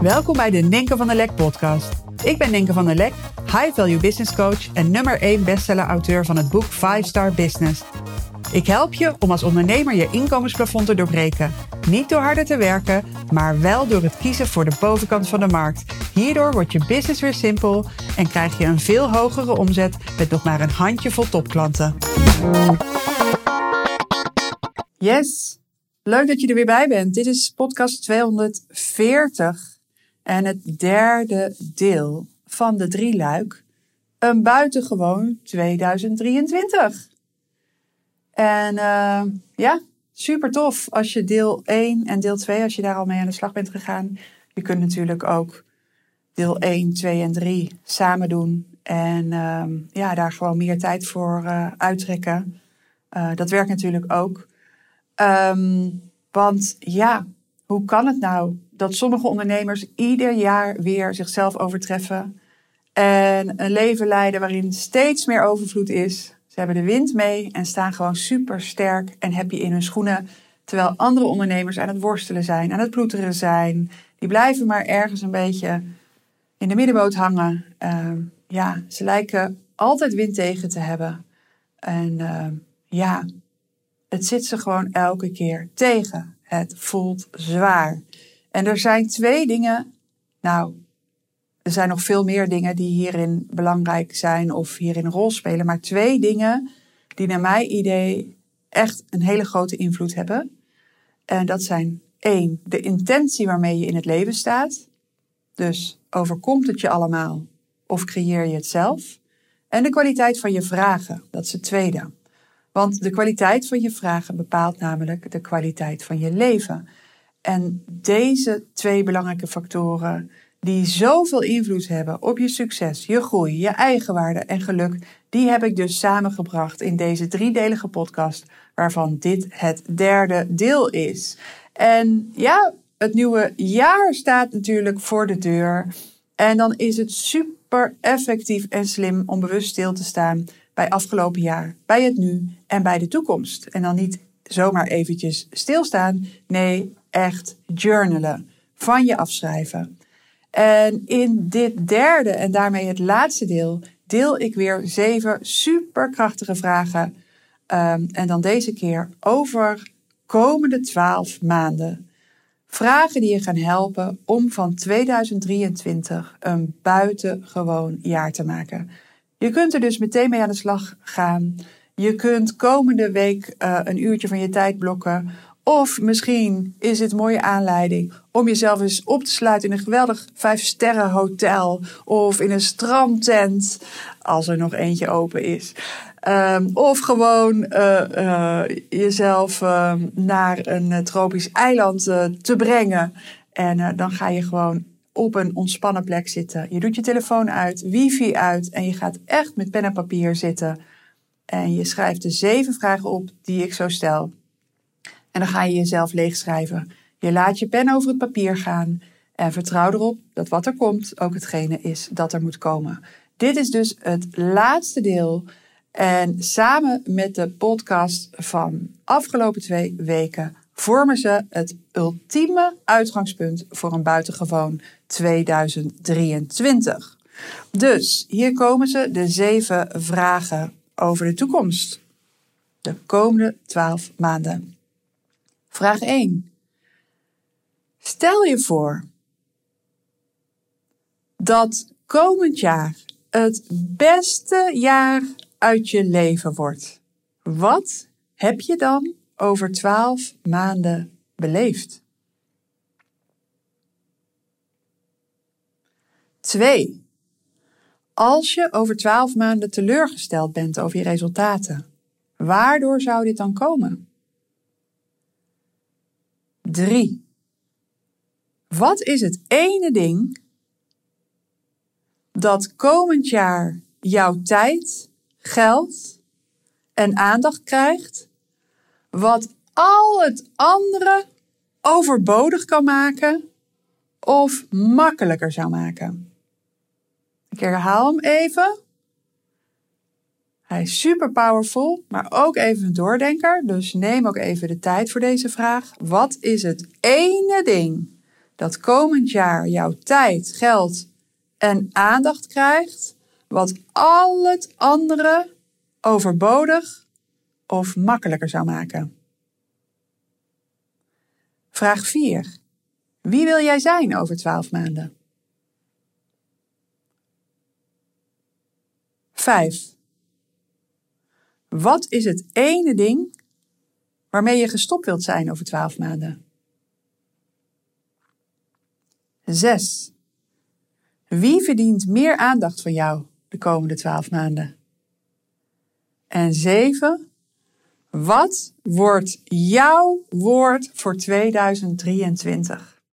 Welkom bij de Ninken van der Lek podcast. Ik ben Ninken van der Lek, high value business coach en nummer 1 bestseller auteur van het boek 5 Star Business. Ik help je om als ondernemer je inkomensplafond te doorbreken. Niet door harder te werken, maar wel door het kiezen voor de bovenkant van de markt. Hierdoor wordt je business weer simpel en krijg je een veel hogere omzet met nog maar een handjevol topklanten. Yes, leuk dat je er weer bij bent. Dit is podcast 240 en het derde deel van de drie luik. Een buitengewoon 2023. En uh, ja, super tof als je deel 1 en deel 2, als je daar al mee aan de slag bent gegaan. Je kunt natuurlijk ook deel 1, 2 en 3 samen doen. En uh, ja, daar gewoon meer tijd voor uh, uittrekken. Uh, dat werkt natuurlijk ook. Um, want ja, hoe kan het nou dat sommige ondernemers ieder jaar weer zichzelf overtreffen en een leven leiden waarin steeds meer overvloed is? Ze hebben de wind mee en staan gewoon super sterk en happy in hun schoenen. Terwijl andere ondernemers aan het worstelen zijn, aan het ploeteren zijn. Die blijven maar ergens een beetje in de middenboot hangen. Uh, ja, ze lijken altijd wind tegen te hebben. En uh, ja, het zit ze gewoon elke keer tegen. Het voelt zwaar. En er zijn twee dingen. Nou, er zijn nog veel meer dingen die hierin belangrijk zijn of hierin een rol spelen. Maar twee dingen die naar mijn idee echt een hele grote invloed hebben. En dat zijn één, de intentie waarmee je in het leven staat. Dus overkomt het je allemaal of creëer je het zelf? En de kwaliteit van je vragen, dat is het tweede. Want de kwaliteit van je vragen bepaalt namelijk de kwaliteit van je leven. En deze twee belangrijke factoren, die zoveel invloed hebben op je succes, je groei, je eigenwaarde en geluk, die heb ik dus samengebracht in deze driedelige podcast, waarvan dit het derde deel is. En ja, het nieuwe jaar staat natuurlijk voor de deur. En dan is het super effectief en slim om bewust stil te staan bij afgelopen jaar, bij het nu en bij de toekomst. En dan niet zomaar eventjes stilstaan. Nee, echt journalen. Van je afschrijven. En in dit derde en daarmee het laatste deel deel ik weer zeven superkrachtige vragen. Um, en dan deze keer over komende twaalf maanden. Vragen die je gaan helpen om van 2023 een buitengewoon jaar te maken. Je kunt er dus meteen mee aan de slag gaan. Je kunt komende week uh, een uurtje van je tijd blokken. Of misschien is het een mooie aanleiding om jezelf eens op te sluiten in een geweldig vijf sterren hotel of in een strandtent, als er nog eentje open is. Um, of gewoon uh, uh, jezelf uh, naar een tropisch eiland te brengen. En dan ga je gewoon op een ontspannen plek zitten. Je doet je telefoon uit, wifi uit en je gaat echt met pen en papier zitten. En je schrijft de zeven vragen op die ik zo stel. En dan ga je jezelf leegschrijven. Je laat je pen over het papier gaan en vertrouw erop dat wat er komt ook hetgene is dat er moet komen. Dit is dus het laatste deel. En samen met de podcast van afgelopen twee weken vormen ze het ultieme uitgangspunt voor een buitengewoon 2023. Dus hier komen ze, de zeven vragen over de toekomst. De komende 12 maanden. Vraag 1. Stel je voor dat komend jaar het beste jaar uit je leven wordt. Wat heb je dan over 12 maanden beleefd? 2. Als je over 12 maanden teleurgesteld bent over je resultaten, waardoor zou dit dan komen? 3. Wat is het ene ding dat komend jaar jouw tijd, geld en aandacht krijgt, wat al het andere overbodig kan maken of makkelijker zou maken? Ik herhaal hem even. Hij is super powerful, maar ook even een doordenker. Dus neem ook even de tijd voor deze vraag. Wat is het ene ding dat komend jaar jouw tijd, geld en aandacht krijgt, wat al het andere overbodig of makkelijker zou maken? Vraag 4. Wie wil jij zijn over 12 maanden? 5. Wat is het ene ding waarmee je gestopt wilt zijn over 12 maanden? 6. Wie verdient meer aandacht van jou de komende 12 maanden? En 7. Wat wordt jouw woord voor 2023?